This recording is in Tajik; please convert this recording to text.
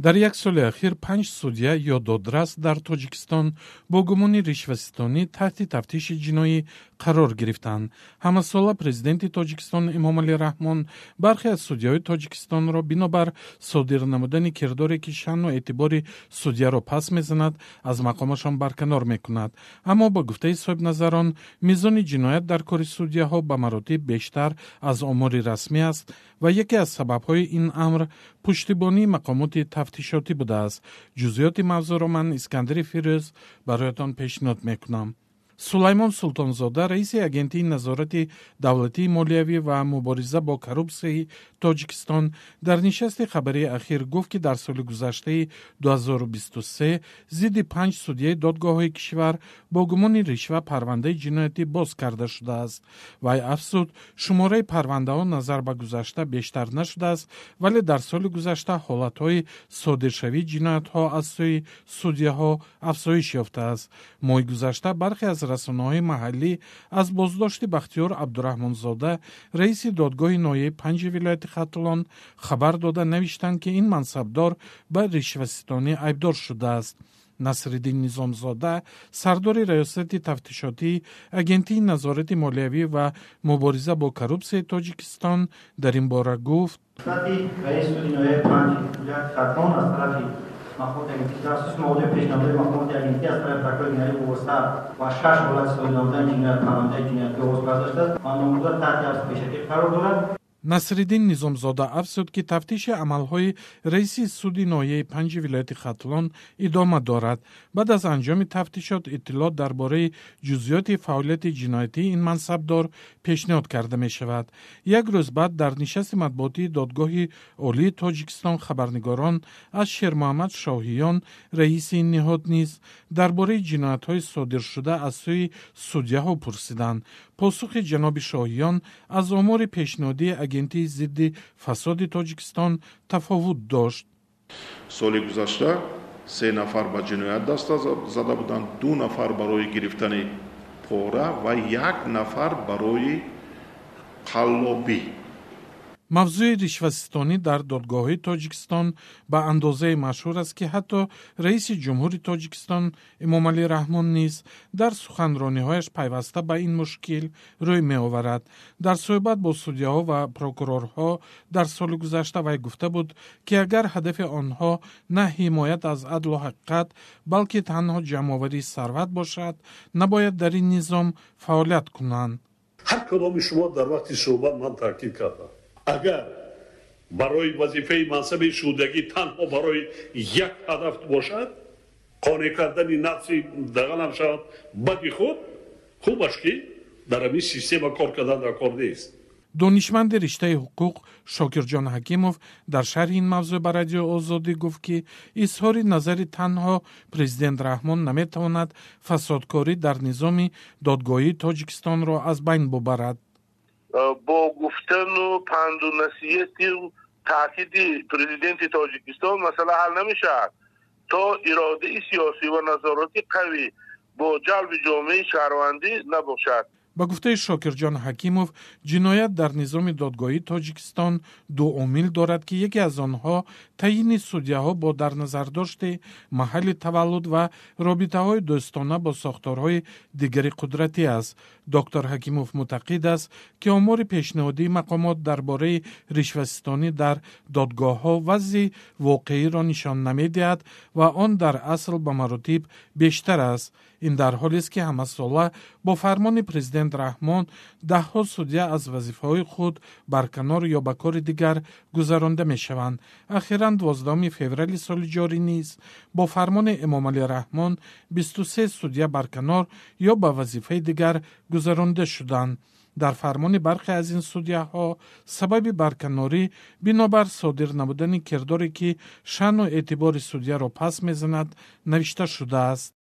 дар як соли ахир панҷ судя ё додрас дар тоҷикистон бо гумони ришваситонӣ таҳти тафтиши ҷиноӣ қарор гирифтанд ҳамасола президенти тоҷикистон эмомалӣ раҳмон бархе аз судяҳои тоҷикистонро бинобар содир намудани кирдоре ки шаъну эътибори судяро пас мезанад аз мақомашон барканор мекунад. Аммо ба гуфтаи соҳибназарон мизони ҷиноят дар кори судяҳо ба маротиб бештар аз омори расмӣ аст ва яке аз сабабҳои ин амр пуштибонии мақомоти тафтишотӣ будааст. Ҷузъиёти мавзӯъро ман искандари фирӯз бароятон пешниҳод мекунам сулаймон султонзода раиси агентии назорати давлатии молиявӣ ва мубориза бо коррупсияи тоҷикистон дар нишасти хабарии ахир гуфт ки дар соли гузаштаи 2023 зидди панҷ судяи додгоҳҳои кишвар бо гумони ришва парвандаи ҷиноятӣ боз карда шудааст. Вай афзуд шумораи парвандаҳо назар ба гузашта бештар нашудааст вале дар соли гузашта ҳолатҳои содиршавии ҷиноятҳо аз сӯи судяҳо афзоиш ёфтааст. Моҳи гузашта бархе аз расонаҳои маҳаллӣ аз боздошти бахтиёр абдураҳмонзода раиси додгоҳи ноҳияи панҷи вилояти хатулон хабар дода навиштанд ки ин мансабдор ба ришваситонӣ айбдор шудааст насриддин низомзода сардори раёсати тафтишотии агентии назорати молиявӣ ва мубориза бо коррупсияи тоҷикистон дар ин бора гуфт махмуд агентӣ тассуси маводиҳои пешнамудаи мақомоти агентӣ аз тарафи прокурори генералӣ вобаста ва шаш ҳолати соҳиб намудани ҷиноят парвандаи ҷиноятӣ оғоз карда шудааст ва номзод таҳти ҳабси пешакӣ қарор дорад насриддин низомзода афзуд ки тафтиши амалҳои раиси суди ноҳияи панҷи вилояти хатлон идома дорад. Баъд аз анҷоми тафтишот иттилоъ дар бораи ҷузъиёти фаъолияти ҷиноятии ин мансабдор пешниҳод карда мешавад. Як рӯз баъд дар нишасти матбуотии додгоҳи олии тоҷикистон хабарнигорон аз шермуҳаммад шоҳиён раиси ин ниҳод низ дар бораи ҷиноятҳои содиршуда аз сӯи судяҳо пурсиданд. Посухи ҷаноби шоҳиён аз омори пешниҳодии агентии зидди фасоди тоҷикистон тафовут дошт. Соли гузашта се нафар ба ҷиноят даст зада буданд ду нафар барои гирифтани пора ва як нафар барои қаллобӣ мавзӯи ришвасистонӣ дар додгоҳҳои тоҷикистон ба андозае машҳур аст ки ҳатто раиси ҷумҳури тоҷикистон эмомалӣ раҳмон низ дар суханрониҳояш пайваста ба ин мушкил рӯй меоварад. Дар суҳбат бо судяҳо ва прокурорҳо дар соли гузашта вай гуфта буд ки агар ҳадафи онҳо на ҳимоят аз адлу ҳақиқат балки танҳо ҷамъоварии сарват бошад набояд дар ин низом фаъолият кунанд. Ҳар кадоми шумо дар вақти суҳбат ман таъкид кардам агар барои вазифаи мансаби шудагӣ танҳо барои як ҳадаф бошад қонеъ кардани нафси даганам шавад бади худ хубаш ки дар ҳамин система кор кардан дар кор нест. Донишманди риштаи ҳуқуқ шокирҷон ҳакимов дар шарҳи ин мавзӯъ ба радиои озодӣ гуфт ки изҳори назари танҳо президент раҳмон наметавонад фасодкорӣ дар низоми додгоҳии тоҷикистонро аз байн бубарад бо гуфтану панду насиҳати таъкиди президенти тоҷикистон масъала ҳал намешавад. То иродаи сиёсӣ ва назороти қавӣ бо ҷалби ҷомеаи шаҳрвандӣ набошад ба гуфтаи шокирҷон ҳакимов ҷиноят дар низоми додгоҳии тоҷикистон ду омил дорад ки яке аз онҳо таъйини судяҳо бо дарназардошти маҳалли таваллуд ва робитаҳои дӯстона бо сохторҳои дигари қудратӣ аст. Доктор ҳакимов мутақид аст ки омори пешниҳодии мақомот дар бораи ришваситонӣ дар додгоҳҳо вазъи воқеиро нишон намедиҳад ва он дар асл ба маротиб бештар аст. Ин дар ҳолест ки ҳамасола бо фармони президент раҳмон даҳҳо судя аз вазифаҳои худ барканор ё ба кори дигар гузаронда мешаванд. Ахиран дувоздуҳуми феврали соли ҷорӣ низ бо фармони эмомалӣ раҳмон бисту се судя барканор ё ба вазифаи дигар гузаронда шуданд. Дар фармони бархе аз ин судяҳо сабаби барканорӣ бинобар содир намудани кирдоре ки шаъну эътибори судяро пас мезанад навишта шудааст